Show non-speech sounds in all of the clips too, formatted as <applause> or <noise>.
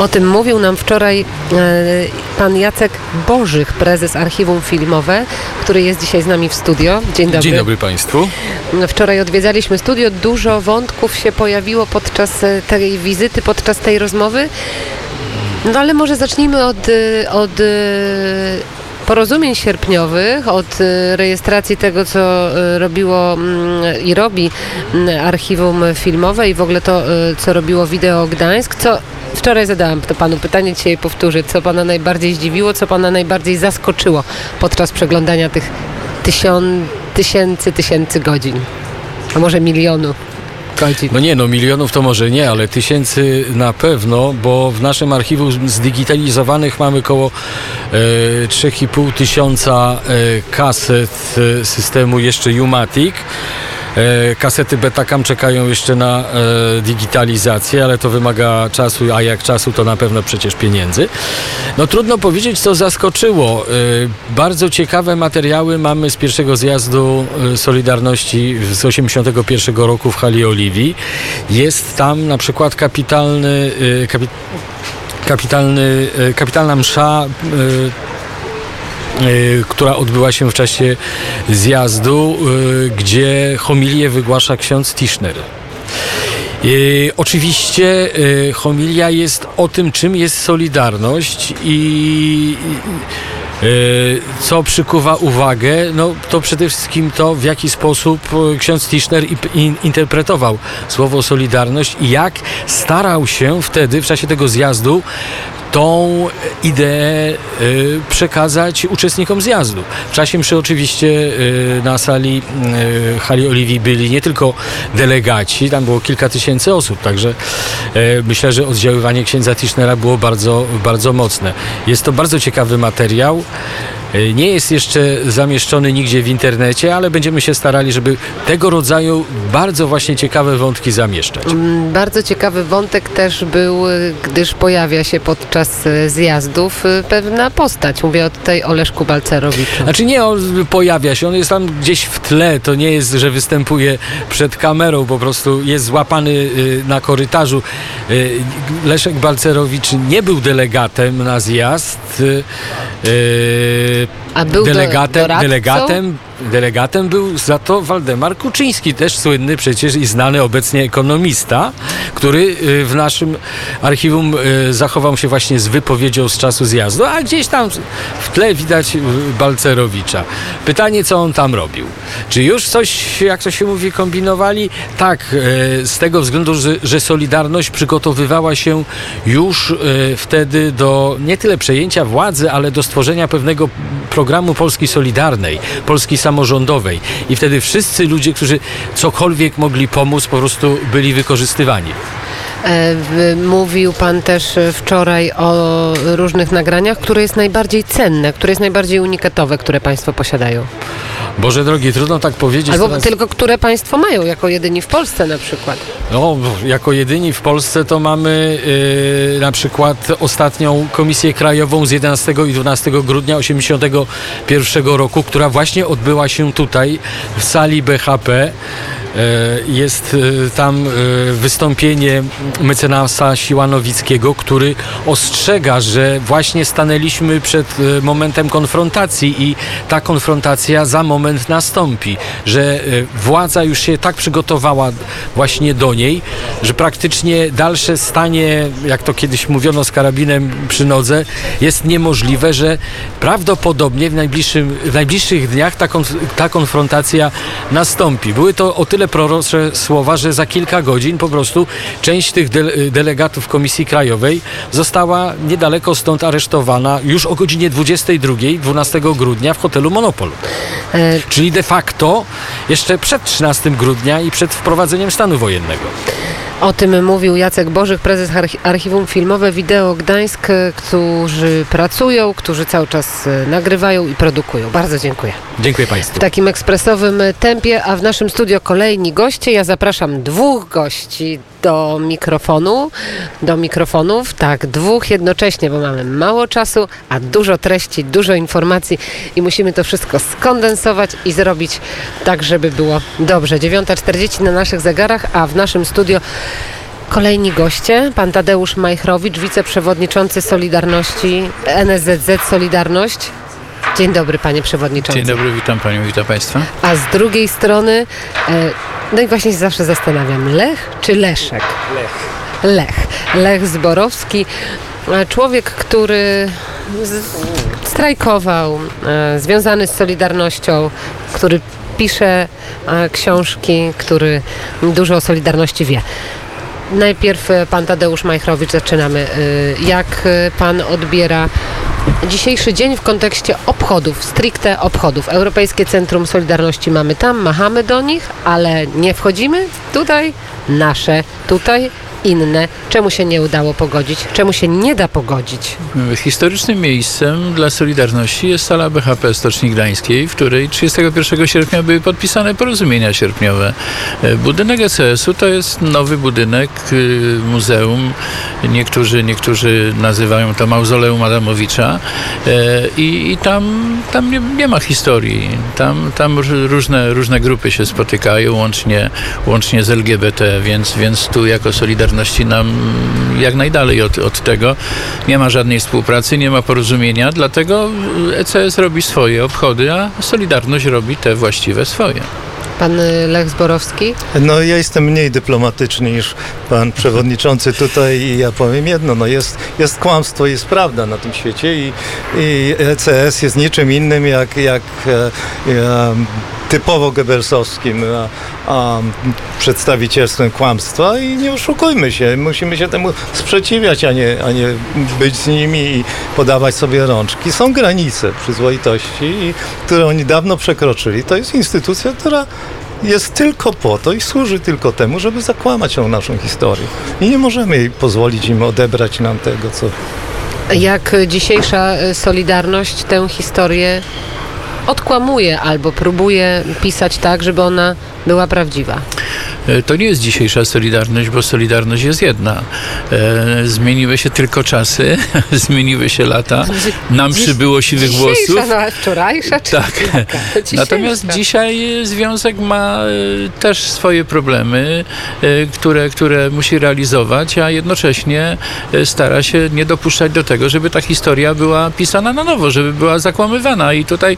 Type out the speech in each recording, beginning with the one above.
O tym mówił nam wczoraj e, pan Jacek Bożych, prezes Archiwum Filmowe, który jest dzisiaj z nami w studio. Dzień dobry. Dzień dobry Państwu. Wczoraj odwiedzaliśmy studio. Dużo wątków się pojawiło podczas e, tej wizyty, podczas tej rozmowy. No ale może zacznijmy od, e, od porozumień sierpniowych, od rejestracji tego, co robiło mm, i robi mm, Archiwum Filmowe i w ogóle to, co robiło Wideo Gdańsk. Co Wczoraj zadałam to panu pytanie, dzisiaj powtórzę. Co pana najbardziej zdziwiło, co pana najbardziej zaskoczyło podczas przeglądania tych tysiąc, tysięcy, tysięcy godzin? A może milionu godzin? No nie, no milionów to może nie, ale tysięcy na pewno, bo w naszym archiwum zdigitalizowanych mamy około e, 3,5 tysiąca e, kaset e, systemu jeszcze Umatic. E, Kasety Betacam czekają jeszcze na e, digitalizację, ale to wymaga czasu, a jak czasu, to na pewno przecież pieniędzy. No trudno powiedzieć, co zaskoczyło. E, Bardzo ciekawe materiały mamy z pierwszego zjazdu Solidarności z 81 roku w hali Oliwii. Jest tam na przykład kapitalny, kapi, kapitalny, kapitalna msza która odbyła się w czasie zjazdu, y, gdzie homilię wygłasza ksiądz Tischner. Y, oczywiście homilia jest o tym, czym jest Solidarność i co przykuwa uwagę, no to przede wszystkim to, w jaki sposób ksiądz Tischner interpretował słowo Solidarność i jak starał się wtedy, w czasie tego zjazdu, tą ideę y, przekazać uczestnikom zjazdu. W czasie mszy oczywiście y, na sali y, hali Oliwii byli nie tylko delegaci, tam było kilka tysięcy osób, także myślę, że oddziaływanie księdza Tischnera było bardzo, bardzo mocne. Jest to bardzo ciekawy materiał. Y, Nie jest jeszcze zamieszczony nigdzie w internecie, ale będziemy się starali, żeby tego rodzaju bardzo właśnie ciekawe wątki zamieszczać. Mm, Bardzo ciekawy wątek też był, y, gdyż pojawia się podczas y, zjazdów pewna postać. Mówię tutaj o Leszku Balcerowiczu. Znaczy nie, on pojawia się, on jest tam gdzieś w tle, to nie jest, że występuje przed kamerą, po prostu jest złapany na korytarzu. Leszek Balcerowicz nie był delegatem na zjazd. Y, y, A był do- delegatem, doradcą? delegatem, delegatem był za to Waldemar Kuczyński, też słynny przecież i znany obecnie ekonomista, który y, w naszym archiwum y, zachował się właśnie z wypowiedzią z czasu zjazdu, a gdzieś tam w tle widać y, Balcerowicza. Pytanie, co on tam robił? Czy już coś, jak to się mówi, kombinowali? Tak, z tego względu, że, Solidarność przygotowywała się już wtedy do nie tyle przejęcia władzy, ale do stworzenia pewnego programu Polski Solidarnej, Polski Samorządowej. I wtedy wszyscy ludzie, którzy cokolwiek mogli pomóc, po prostu byli wykorzystywani. E, Mówił pan też wczoraj o różnych nagraniach, które jest najbardziej cenne, które jest najbardziej unikatowe, które państwo posiadają. Boże drogi, trudno tak powiedzieć. Albo teraz. tylko które państwo mają, jako jedyni w Polsce na przykład. No, jako jedyni w Polsce to mamy yy, na przykład ostatnią Komisję Krajową z 11 i 12 grudnia 1981 roku, która właśnie odbyła się tutaj w sali BHP. Yy, Jest yy, tam yy, wystąpienie mecenasa Siłanowickiego, który ostrzega, że właśnie stanęliśmy przed momentem konfrontacji i ta konfrontacja za moment nastąpi, że władza już się tak przygotowała właśnie do niej, że praktycznie dalsze stanie, jak to kiedyś mówiono z karabinem przy nodze, jest niemożliwe, że prawdopodobnie w, najbliższym, w najbliższych dniach ta, konf- ta konfrontacja nastąpi. Były to o tyle prorocze słowa, że za kilka godzin po prostu część tych de- delegatów Komisji Krajowej została niedaleko stąd aresztowana już o godzinie 22, 12 grudnia w hotelu Monopol. E, Czyli de facto jeszcze przed 13 grudnia i przed wprowadzeniem stanu wojennego. O tym mówił Jacek Bożych, prezes Archi- Archiwum Filmowe Wideo Gdańsk, którzy pracują, którzy cały czas e, nagrywają i produkują. Bardzo dziękuję. Dziękuję Państwu. W takim ekspresowym tempie, a w naszym studio kolejni goście. Ja zapraszam dwóch gości do mikrofonu, do mikrofonów, tak, dwóch jednocześnie, bo mamy mało czasu, a dużo treści, dużo informacji i musimy to wszystko skondensować i zrobić tak, żeby było dobrze. 9.40 na naszych zegarach, a w naszym studio Kolejni goście, pan Tadeusz Majchrowicz, wiceprzewodniczący Solidarności, NSZZ Solidarność. Dzień dobry, panie przewodniczący. Dzień dobry, witam panią, witam państwa. A z drugiej strony, e, no i właśnie się zawsze zastanawiam, Lech czy Leszek? Lech. Lech. Lech Zborowski, e, człowiek, który strajkował, e, związany z Solidarnością, który pisze książki, który dużo o Solidarności wie. Najpierw e, pan Tadeusz Majchrowicz, zaczynamy. E, Jak e, pan odbiera dzisiejszy dzień w kontekście obchodów, stricte obchodów? Europejskie Centrum Solidarności mamy tam, machamy do nich, ale nie wchodzimy. Tutaj nasze, tutaj inne. Czemu się nie udało pogodzić? Czemu się nie da pogodzić? Historycznym miejscem dla Solidarności jest sala BHP Stoczni Gdańskiej, w której 31 sierpnia były podpisane porozumienia sierpniowe. E, Budynek ECS-u to jest nowy budynek y, muzeum. Niektórzy, niektórzy nazywają to mauzoleum Adamowicza E, i, i tam, tam nie, nie ma historii. Tam, tam róż- różne, różne grupy się spotykają, łącznie, łącznie z LGBT, więc, więc tu jako Solidarności nam jak najdalej od, od tego. Nie ma żadnej współpracy, nie ma porozumienia, dlatego ECS robi swoje obchody, a Solidarność robi te właściwe swoje. Pan y, Lech Zborowski? No ja jestem mniej dyplomatyczny niż pan przewodniczący tutaj i ja powiem jedno, no jest, jest kłamstwo, jest prawda na tym świecie i, i ECS jest niczym innym jak, jak e, e, typowo Goebbelsowskim a, a, przedstawicielstwem kłamstwa i nie oszukujmy się, musimy się temu sprzeciwiać, a nie, a nie być z nimi i podawać sobie rączki. Są granice przyzwoitości, które oni dawno przekroczyli. To jest instytucja, która jest tylko po to i służy tylko temu, żeby zakłamać tą naszą historię. I nie możemy pozwolić im odebrać nam tego, co Jak dzisiejsza y, Solidarność tę historię odkłamuje albo próbuje pisać tak, żeby ona była prawdziwa? E, To nie jest dzisiejsza Solidarność, bo Solidarność jest jedna. E, zmieniły się tylko czasy, <laughs> zmieniły się lata, nam przybyło siwych włosów. No wczorajsza czy Tak. <laughs> Natomiast dzisiaj e, związek ma też swoje problemy, które, które musi realizować, a jednocześnie stara się nie dopuszczać do tego, żeby ta historia była pisana na nowo, żeby była zakłamywana. I tutaj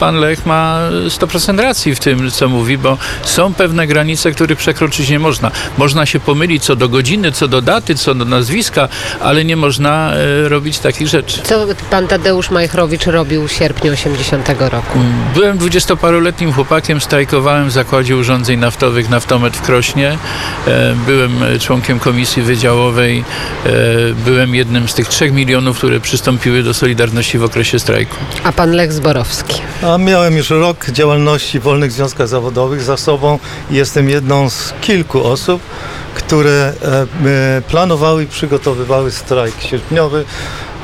pan Lech ma 100% racji w tym, co mówi, bo są pewne granice, których przekroczyć nie można. Można się pomylić co do godziny, co do daty, co do nazwiska, ale nie można e, robić takich rzeczy. Co pan Tadeusz Majchrowicz robił w sierpniu 80 roku? Byłem dwudziestoparoletnim chłopakiem, strajkowałem w zakładzie urządzeń naftowych Naftomet w Krośnie. E, Byłem e, członkiem komisji wydziałowej. Byłem jednym z tych trzech milionów, które przystąpiły do Solidarności w okresie strajku. A pan Lech Zborowski? A miałem już rok działalności w wolnych związkach zawodowych za sobą jestem jedną z kilku osób, które e, e, planowały i przygotowywały strajk sierpniowy.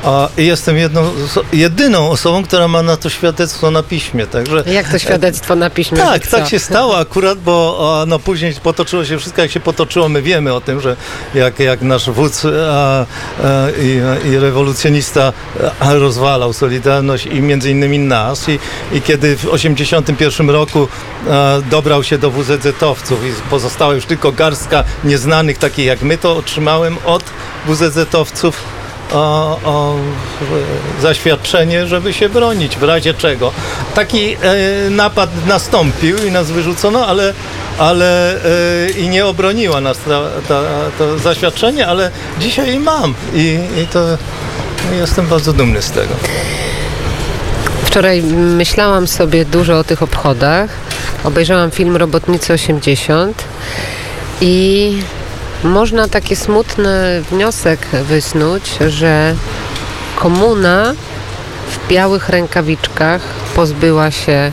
A jestem jedną, jedyną osobą, która ma na to świadectwo na piśmie. Także Jak to świadectwo na piśmie? tak, tak się stało akurat, bo no, później potoczyło się wszystko, jak się potoczyło. My wiemy o tym, że jak, jak nasz wódz a, a, i, i rewolucjonista a, rozwalał Solidarność i między innymi nas. I, i kiedy w 1981 roku dobrał się do WZZ-owców i pozostała już tylko garstka nieznanych, takich jak my, to otrzymałem od WZZ-owców o, o zaświadczenie, żeby się bronić, w razie czego. Taki e, napad nastąpił i nas wyrzucono, ale, ale e, i nie obroniła nas ta, ta, to zaświadczenie, ale dzisiaj mam i, i to jestem bardzo dumny z tego. Wczoraj myślałam sobie dużo o tych obchodach. Obejrzałam film Robotnicy 80 i można taki smutny wniosek wysnuć, że komuna w białych rękawiczkach pozbyła się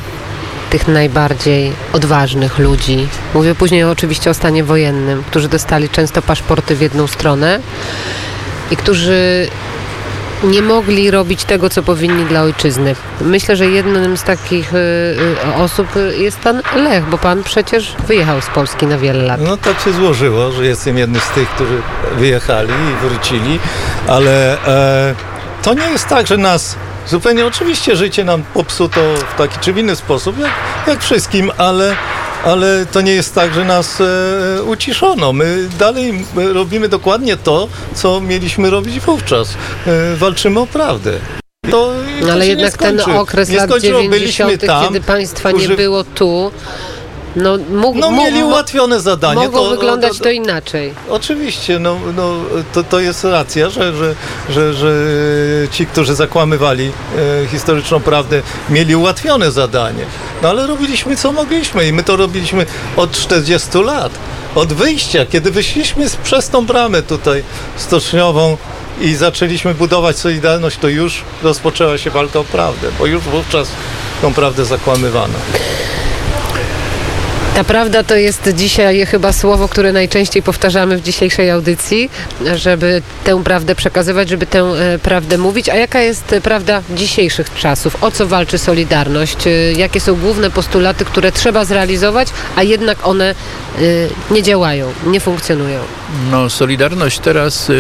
tych najbardziej odważnych ludzi. Mówię później oczywiście o stanie wojennym, którzy dostali często paszporty w jedną stronę i którzy nie mogli robić tego, co powinni dla ojczyzny. Myślę, że jednym z takich y, y, osób jest pan Lech, bo pan przecież wyjechał z Polski na wiele lat. No tak się złożyło, że jestem jednym z tych, którzy wyjechali i wrócili, ale e, to nie jest tak, że nas zupełnie oczywiście życie nam popsuto w taki czy inny sposób, jak, jak wszystkim, ale ale to nie jest tak, że nas e, uciszono. My dalej robimy dokładnie to, co mieliśmy robić wówczas. E, walczymy o prawdę. To, No, ale jednak ten okres nie lat skończyło. 90., Byliśmy tam, kiedy państwa nie uży- było tu, no, mógł, No mieli ułatwione zadanie. mogło to, wyglądać to, to inaczej. Oczywiście, no, no, to, to jest racja, że, że, że, że ci, którzy zakłamywali e, historyczną prawdę, mieli ułatwione zadanie. No ale robiliśmy co mogliśmy i my to robiliśmy od 40 lat. Od wyjścia, kiedy wyszliśmy z- przez tą bramę tutaj stoczniową i zaczęliśmy budować Solidarność, to już rozpoczęła się walka o prawdę, bo już wówczas tą prawdę zakłamywano. Ta prawda to jest dzisiaj chyba słowo, które najczęściej powtarzamy w dzisiejszej audycji, żeby tę prawdę przekazywać, żeby tę e, prawdę mówić. A jaka jest prawda dzisiejszych czasów? O co walczy Solidarność? E, Jakie są główne postulaty, które trzeba zrealizować, a jednak one e, nie działają, nie funkcjonują? No, Solidarność teraz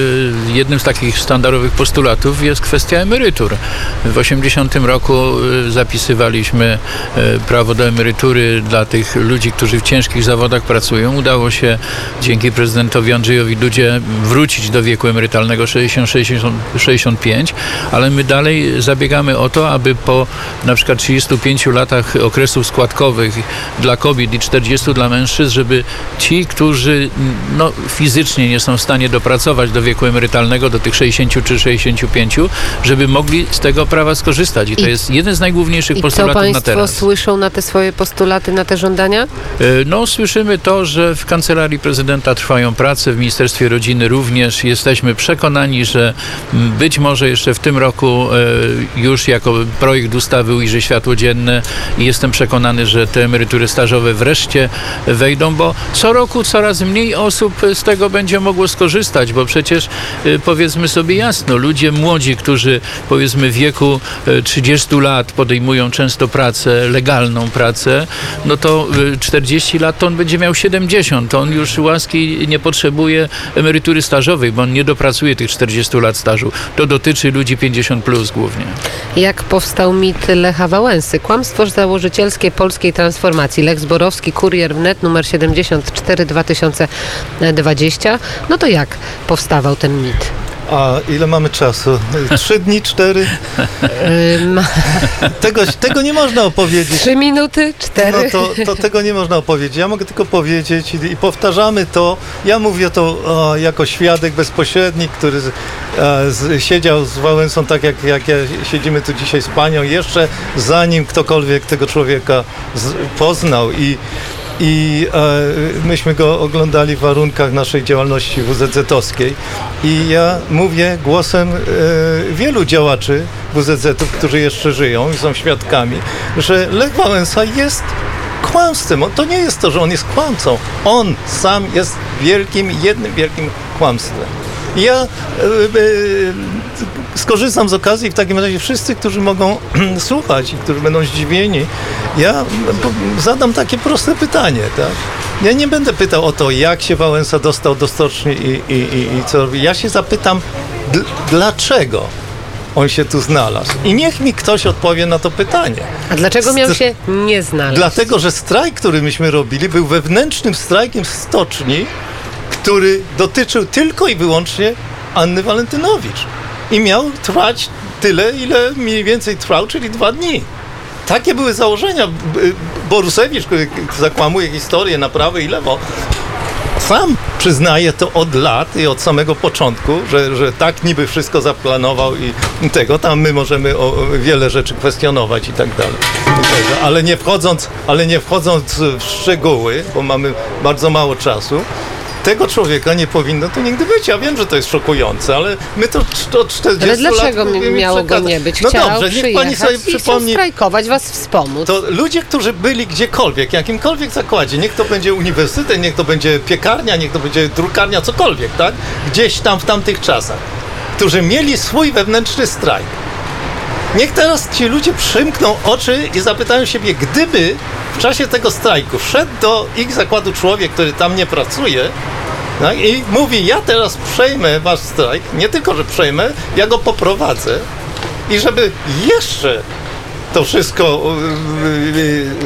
jednym z takich sztandarowych postulatów jest kwestia emerytur. W 80 roku zapisywaliśmy prawo do emerytury dla tych ludzi, którzy w ciężkich zawodach pracują. Udało się dzięki prezydentowi Andrzejowi Dudzie wrócić do wieku emerytalnego 60-65, ale my dalej zabiegamy o to, aby po na przykład 35 latach okresów składkowych dla kobiet i 40 dla mężczyzn, żeby ci, którzy no, fizycznie nie są w stanie dopracować do wieku emerytalnego, do tych 60 czy 65, żeby mogli z tego prawa skorzystać. I to I- jest jeden z najgłówniejszych postulatów na Państwo teraz. słyszą na te swoje postulaty, na te żądania? E, No, słyszymy to, że w kancelarii prezydenta trwają prace, w Ministerstwie Rodziny również. Jesteśmy przekonani, że m, być może jeszcze w tym roku e, już jako projekt ustawy ujrzy światło dzienne i jestem przekonany, że te emerytury stażowe wreszcie wejdą, bo co roku coraz mniej osób z tego będzie mogło skorzystać, bo przecież e, powiedzmy sobie jasno, ludzie młodzi, którzy powiedzmy w wieku e, 30 lat podejmują często pracę, legalną pracę, no to y, 40 lat to on będzie miał 70. To on już łaski nie potrzebuje emerytury stażowej, bo on nie dopracuje tych 40 lat stażu. To dotyczy ludzi 50 plus głównie. Jak powstał mit Lecha Wałęsy? Kłamstwo założycielskie polskiej transformacji. Lech Zborowski, Kurier Wnet, numer 74 2020. No to jak powstawał ten mit? A ile mamy czasu? Trzy dni, cztery? Tego, tego nie można opowiedzieć. Trzy minuty, No cztery. to, to tego nie można opowiedzieć. Ja mogę tylko powiedzieć i, i powtarzamy to. Ja mówię to o, jako świadek bezpośredni, który z, e, z, siedział z Wałęsą tak jak, jak ja siedzimy tu dzisiaj z panią, jeszcze zanim ktokolwiek tego człowieka z, poznał i i e, myśmy go oglądali w warunkach naszej działalności WZZ-owskiej i ja mówię głosem e, wielu działaczy WZZ-ów, którzy jeszcze żyją i są świadkami, że Lech Wałęsa jest kłamstwem. To nie jest to, że on jest kłamcą. On sam jest wielkim, jednym wielkim kłamstwem. Ja e, e, skorzystam z okazji w takim razie wszyscy, którzy mogą <clears throat> słuchać i którzy będą zdziwieni, ja zadam takie proste pytanie, tak? Ja nie będę pytał o to, jak się Wałęsa dostał do stoczni i, i, i, i co robi. Ja się zapytam, dl- dlaczego on się tu znalazł. I niech mi ktoś odpowie na to pytanie. A dlaczego miał się nie znaleźć? Dlatego, że strajk, który myśmy robili, był wewnętrznym strajkiem w stoczni, który dotyczył tylko i wyłącznie Anny Walentynowicz. I miał trwać tyle, ile mniej więcej trwał, czyli dwa dni. Takie były założenia. Borusewicz, który zakłamuje historię na prawo i lewo, sam przyznaje to od lat i od samego początku, że, że tak niby wszystko zaplanował i tego, tam my możemy o, wiele rzeczy kwestionować i tak dalej. Ale, nie wchodząc, ale nie wchodząc w szczegóły, bo mamy bardzo mało czasu, tego człowieka nie powinno tu nigdy być. Ja wiem, że to jest szokujące, ale my to od 40 Ale dlaczego lat miało go nie być? No Chciał dobrze, niech pani sobie przypomni, strajkować, was wspomóc. to ludzie, którzy byli gdziekolwiek, jakimkolwiek zakładzie, niech to będzie uniwersytet, niech to będzie piekarnia, niech to będzie drukarnia, cokolwiek, tak? Gdzieś tam w tamtych czasach, którzy mieli swój wewnętrzny strajk. Niech teraz ci ludzie przymkną oczy i zapytają siebie, gdyby w czasie tego strajku wszedł do ich zakładu człowiek, który tam nie pracuje, tak, i mówi, ja teraz przejmę wasz strajk, nie tylko, że przejmę, ja go poprowadzę i żeby jeszcze to wszystko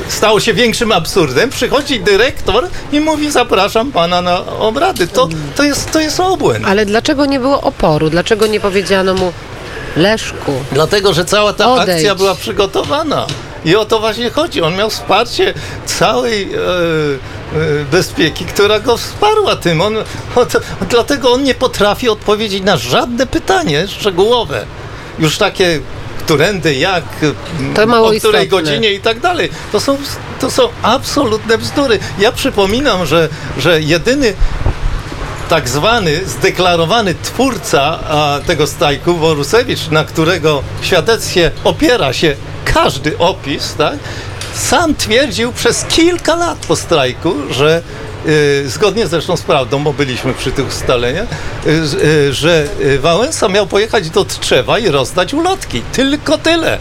stało się większym absurdem, przychodzi dyrektor i mówi zapraszam pana na obrady. To, to, jest, to jest obłęd. Ale dlaczego nie było oporu? Dlaczego nie powiedziano mu Leszku? Dlatego, że cała ta Odejdź. akcja była przygotowana. I o to właśnie chodzi. On miał wsparcie całej e, e, bezpieki, która go wsparła tym. On, on, dlatego on nie potrafi odpowiedzieć na żadne pytanie szczegółowe. Już takie którędy, jak, To mało o której istotne. godzinie i tak dalej. To są, to są absolutne bzdury. Ja przypominam, że, że jedyny tak zwany zdeklarowany twórca a, tego strajku, Borusewicz, na którego świadectwie opiera się każdy opis, tak, sam twierdził przez kilka lat po strajku, że y, zgodnie zresztą z prawdą, bo byliśmy przy tych ustaleniach, y, y, że y, Wałęsa miał pojechać do Tczewa i rozdać ulotki. Tylko tyle.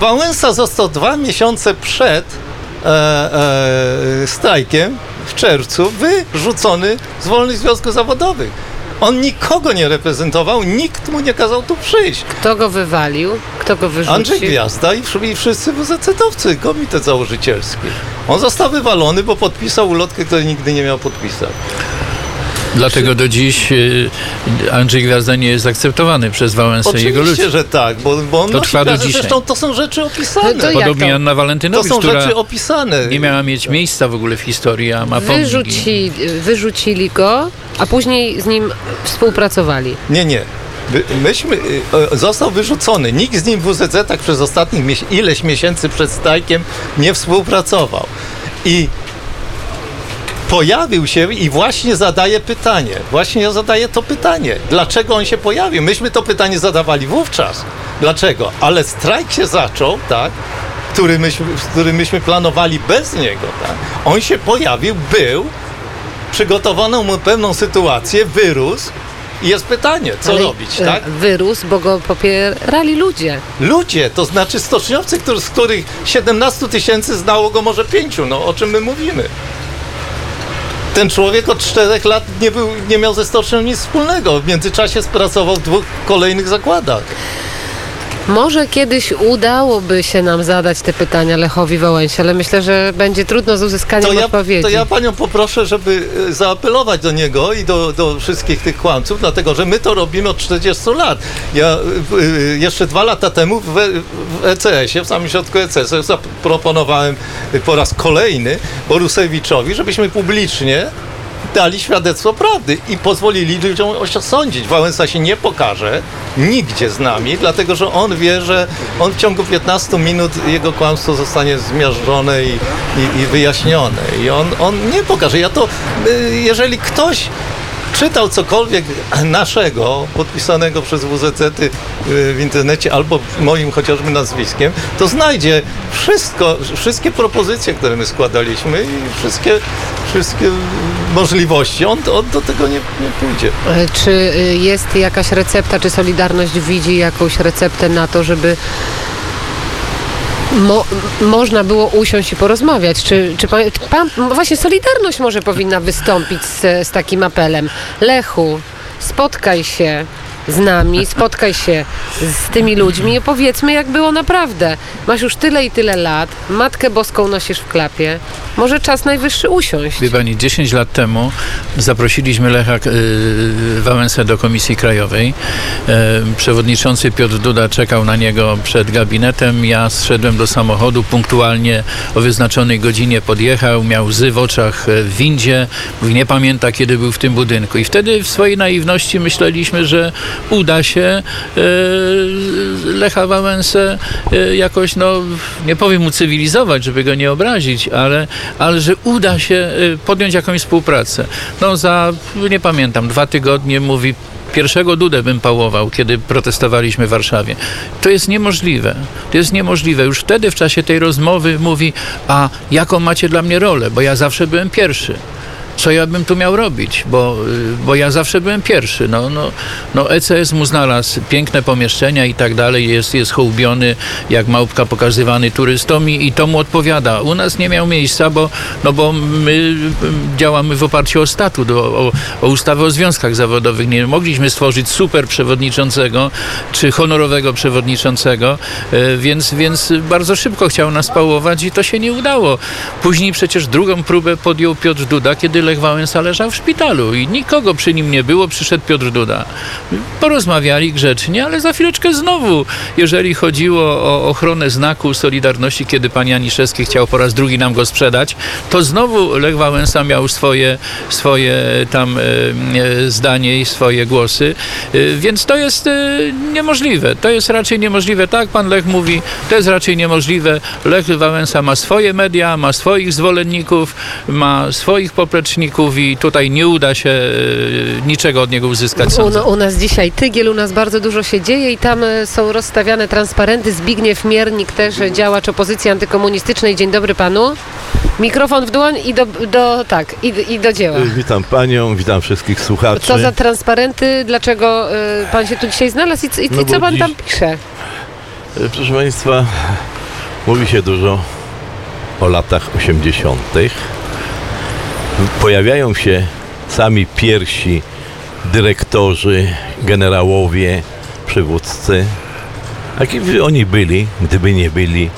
Wałęsa został dwa miesiące przed e, e, strajkiem w czerwcu wyrzucony z wolnych związków zawodowych. On nikogo nie reprezentował, nikt mu nie kazał tu przyjść. Kto go wywalił? Kto go wyrzucił? Andrzej Gwiazda i, wsz- i wszyscy WZC-owcy, komitet założycielski. On został wywalony, bo podpisał ulotkę, której nigdy nie miał podpisać. Dlatego do dziś y, Andrzej Gwiazda nie jest akceptowany przez Wałęsę i jego ludzi. Oczywiście, że tak, bo, bo on To trwa do dzisiaj. Zresztą to są rzeczy opisane. No to Podobnie to? Anna To Walentynowicz, są która rzeczy opisane. nie miała mieć miejsca w ogóle w historii, a ma. Wyrzuci, wyrzucili go, a później z nim współpracowali. Nie, nie. Myśmy, y, został wyrzucony. Nikt z nim w WZC tak przez ostatnich mies- ileś miesięcy przed strajkiem nie współpracował. I pojawił się i właśnie zadaje pytanie. Właśnie ja zadaję to pytanie. Dlaczego on się pojawił? Myśmy to pytanie zadawali wówczas. Dlaczego? Ale strajk się zaczął, tak? Który myśmy, który myśmy planowali bez niego, tak? On się pojawił, był, przygotowano mu pewną sytuację, wyrósł i jest pytanie, co Ale, robić, e, tak? Wyrósł, bo go popierali ludzie. Ludzie, to znaczy stoczniowcy, którzy, z których 17 tysięcy znało go może pięciu, no o czym my mówimy? Ten człowiek od czterech lat nie, był, nie miał ze stocznią nic wspólnego. W międzyczasie pracował w dwóch kolejnych zakładach. Może kiedyś udałoby się nam zadać te pytania Lechowi Wałęsie, ale myślę, że będzie trudno z uzyskaniem To ja, odpowiedzi. to ja panią poproszę, żeby e, zaapelować do niego i do, do wszystkich tych kłamców, dlatego że my to robimy od 40 lat. Ja e, jeszcze dwa lata temu w, w ECS-ie, w samym środku ECS-u zaproponowałem po raz kolejny Borusewiczowi, żebyśmy publicznie dali świadectwo prawdy i pozwolili ludziom osądzić. Wałęsa się nie pokaże nigdzie z nami, dlatego że on wie, że on w ciągu 15 minut jego kłamstwo zostanie zmiażdżone i, i, i wyjaśnione. I on, on nie pokaże. Ja to, y, jeżeli ktoś czytał cokolwiek naszego, podpisanego przez WZC y, w internecie albo moim chociażby nazwiskiem, to znajdzie wszystko, wszystkie propozycje, które my składaliśmy i wszystkie, wszystkie możliwości. On, on do tego nie, nie pójdzie. E, Czy y, jest jakaś recepta, czy Solidarność widzi jakąś receptę na to, żeby mo, można było usiąść i porozmawiać? Czy, czy pan, pan, właśnie Solidarność może powinna wystąpić z, z takim apelem? Lechu, spotkaj się z nami, spotkaj się z tymi ludźmi i opowiedzmy, jak było naprawdę. Masz już tyle i tyle lat, Matkę Boską nosisz w klapie. Może czas najwyższy usiąść. Wie pani, 10 lat temu zaprosiliśmy Lecha y, Wałęsę do Komisji Krajowej. E, Przewodniczący Piotr Duda czekał na niego przed gabinetem. Ja zszedłem do samochodu, punktualnie o wyznaczonej godzinie podjechał, miał łzy w oczach e, w windzie. Mówi, nie pamięta, kiedy był w tym budynku. I wtedy w swojej naiwności myśleliśmy, że uda się e, Lecha Wałęsę e, jakoś, no nie powiem ucywilizować, żeby go nie obrazić, ale, ale że uda się e, podjąć jakąś współpracę. No za, nie pamiętam, dwa tygodnie mówi Pierwszego Dudę bym pałował, kiedy protestowaliśmy w Warszawie. To jest niemożliwe. To jest niemożliwe. Już wtedy w czasie tej rozmowy mówi, a jaką macie dla mnie rolę, bo ja zawsze byłem pierwszy. Co ja bym tu miał robić, bo, y, bo ja zawsze byłem pierwszy. No, no, no ECS mu znalazł piękne pomieszczenia i tak dalej, jest, jest hołbiony, jak małpka pokazywany turystom i, i to mu odpowiada. U nas nie miał miejsca, bo, no bo my y, działamy w oparciu o statut, o, o, o ustawę o związkach zawodowych. Nie mogliśmy stworzyć super przewodniczącego czy honorowego przewodniczącego, y, więc, więc bardzo szybko chciał nas pałować i to się nie udało. Później przecież drugą próbę podjął Piotr Duda, kiedy Lech Wałęsa leżał w szpitalu i nikogo przy nim nie było, przyszedł Piotr Duda. Porozmawiali grzecznie, ale za chwileczkę znowu, jeżeli chodziło o ochronę znaku Solidarności, kiedy pan Janiszewski chciał po raz drugi nam go sprzedać, to znowu Lech Wałęsa miał swoje, swoje tam e, e, zdanie i swoje głosy, E, więc to jest niemożliwe. To jest raczej niemożliwe. Tak pan Lech mówi, to jest raczej niemożliwe. Lech Wałęsa ma swoje media, ma swoich zwolenników, ma swoich popleczników i tutaj nie uda się e, niczego od niego uzyskać. U, Sądzę. u nas dzisiaj tygiel, u nas bardzo dużo się dzieje i tam e, są rozstawiane transparenty. Zbigniew Miernik, też e, działacz opozycji antykomunistycznej. Dzień dobry panu. Mikrofon w dłoń i do, do tak, i, i do dzieła. Witam panią, witam wszystkich słuchaczy. Co za transparenty, dlaczego y, pan się tu dzisiaj znalazł i, i, No i co pan dziś- tam pisze? Proszę państwa, mówi się dużo o latach 80. Pojawiają się sami pierwsi dyrektorzy, generałowie, przywódcy. Jaki by oni byli, gdyby nie byli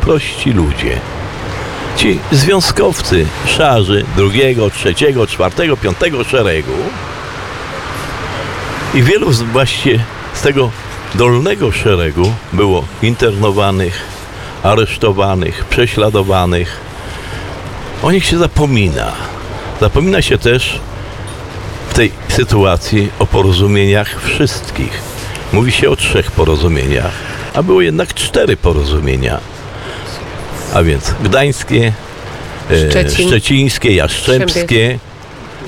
prości ludzie? Ci związkowcy, szarzy drugiego, trzeciego, czwartego, piątego szeregu i wielu właśnie z tego dolnego szeregu było internowanych, aresztowanych, prześladowanych. O nich się zapomina. Zapomina się też w tej sytuacji o porozumieniach wszystkich. Mówi się o trzech porozumieniach, a było jednak cztery porozumienia. A więc gdańskie, e, Szczecin. szczecińskie, jastrzębskie,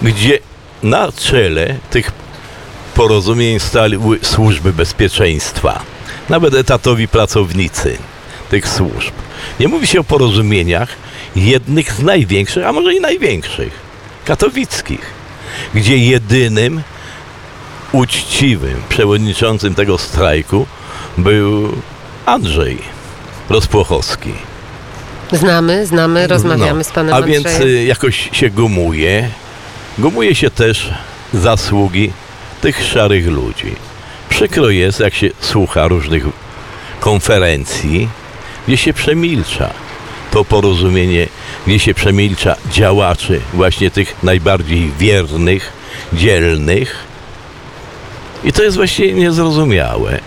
gdzie na czele tych porozumień stały służby bezpieczeństwa, nawet etatowi pracownicy tych służb. Nie mówi się o porozumieniach jednych z największych, a może i największych, katowickich, gdzie jedynym uczciwym przewodniczącym tego strajku był Andrzej Rozpłochowski. Znamy, znamy, rozmawiamy No, z panem A więc Andrzejem. y, jakoś się gumuje. Gumuje się też zasługi tych szarych ludzi. Przykro jest, jak się słucha różnych konferencji, gdzie się przemilcza to porozumienie, gdzie się przemilcza działaczy, właśnie tych najbardziej wiernych, dzielnych. I to jest właśnie niezrozumiałe.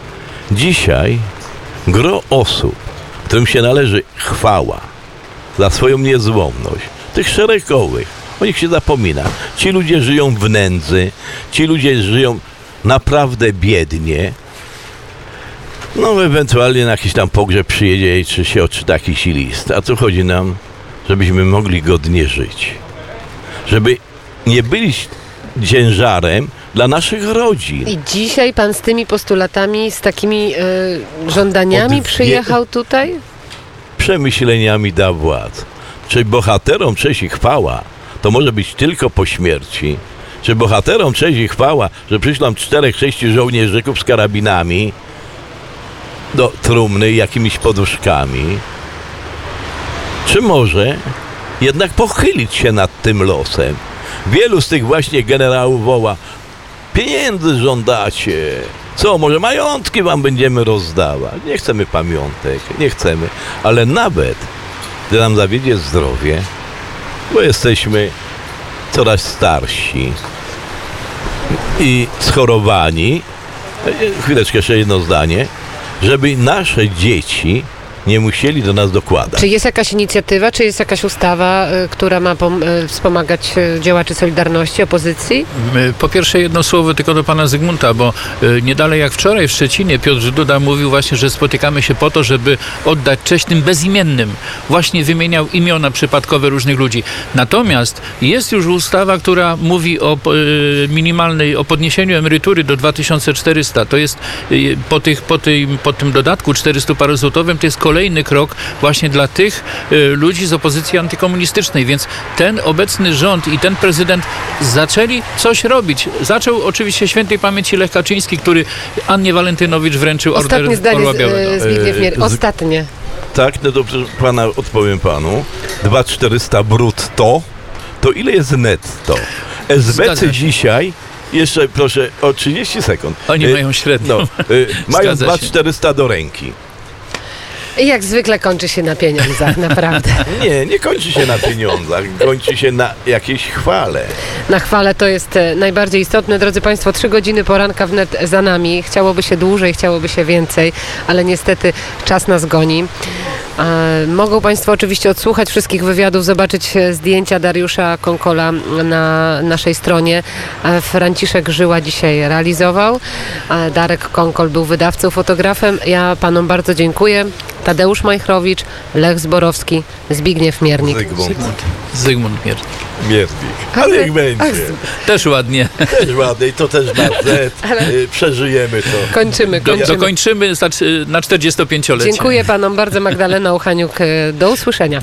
Dzisiaj gro osób, którym się należy chwała za swoją niezłomność, tych szeregowych, o nich się zapomina. Ci ludzie żyją w nędzy, ci ludzie żyją naprawdę biednie. No ewentualnie na jakiś tam pogrzeb przyjedzie, czy się odczyta jakiś list. A tu chodzi nam, żebyśmy mogli godnie żyć. Żeby nie byli ciężarem dla naszych rodzin. I dzisiaj pan z tymi postulatami, z takimi y, żądaniami przyjechał tutaj? przemyśleniami da władz. Czy bohaterom cześć i chwała to może być tylko po śmierci? Czy bohaterom cześć i chwała, że przyślą czterech, sześciu żołnierzyków z karabinami do trumny jakimiś poduszkami? Czy może jednak pochylić się nad tym losem? Wielu z tych właśnie generałów woła pieniędzy żądacie. Co, może majątki wam będziemy rozdawać? Nie chcemy pamiątek, nie chcemy, ale nawet gdy nam zawiedzie zdrowie, bo jesteśmy coraz starsi i schorowani, e, chwileczkę jeszcze jedno zdanie, żeby nasze dzieci nie musieli do nas dokładać. Czy jest jakaś inicjatywa, czy jest jakaś ustawa, y, która ma y, wspomagać y, działaczy Solidarności, opozycji? Po pierwsze jedno słowo tylko do pana Zygmunta, bo nie dalej jak wczoraj w Szczecinie Piotr Duda mówił właśnie, że spotykamy się po to, żeby oddać cześć tym bezimiennym. Właśnie wymieniał imiona przypadkowe różnych ludzi. Natomiast jest już ustawa, która mówi o minimalnej, o podniesieniu emerytury do 2400. To jest po, tych, po, tym, po tym dodatku 400 parozłotowym, to jest kolejny kolejny krok właśnie dla tych e, ludzi z opozycji antykomunistycznej. Więc ten obecny rząd i ten prezydent zaczęli coś robić. Zaczął oczywiście świętej pamięci Lech Kaczyński, który Annie Walentynowicz wręczył Ostatnie order zdanie Orła z, Białego. e, Zbigniew Mier. Z- Ostatnie. Tak, no dobrze, pana odpowiem panu. 2400 brutto, to ile jest netto? SBC dzisiaj, jeszcze proszę o 30 sekund. Oni E, mają średnią. No, e, <laughs> mają Zgadza się. 2400 do ręki. I jak zwykle kończy się na pieniądzach, naprawdę. <laughs> Nie, nie kończy się na pieniądzach, kończy się na jakiejś chwale. Na chwale to jest e, najbardziej istotne. Drodzy Państwo, trzy godziny poranka wnet za nami. Chciałoby się dłużej, chciałoby się więcej, ale niestety czas nas goni. E, Mogą Państwo oczywiście odsłuchać wszystkich wywiadów, zobaczyć e, zdjęcia Dariusza Konkola na naszej stronie. E, Franciszek Żyła dzisiaj realizował. Darek Konkol był wydawcą, fotografem. Ja Panom bardzo dziękuję. Tadeusz Majchrowicz, Lech Zborowski, Zbigniew Miernik. Zygmunt Zygmunt Mier. Miernik. Ale niech będzie. Też ładnie. Też ładny i to też na Z. <laughs> Y, Przeżyjemy to. Kończymy, Do, kończymy. dokończymy na 45-lecie. Dziękuję panom bardzo. Magdalena Joanna Ochaniuk. E, do usłyszenia.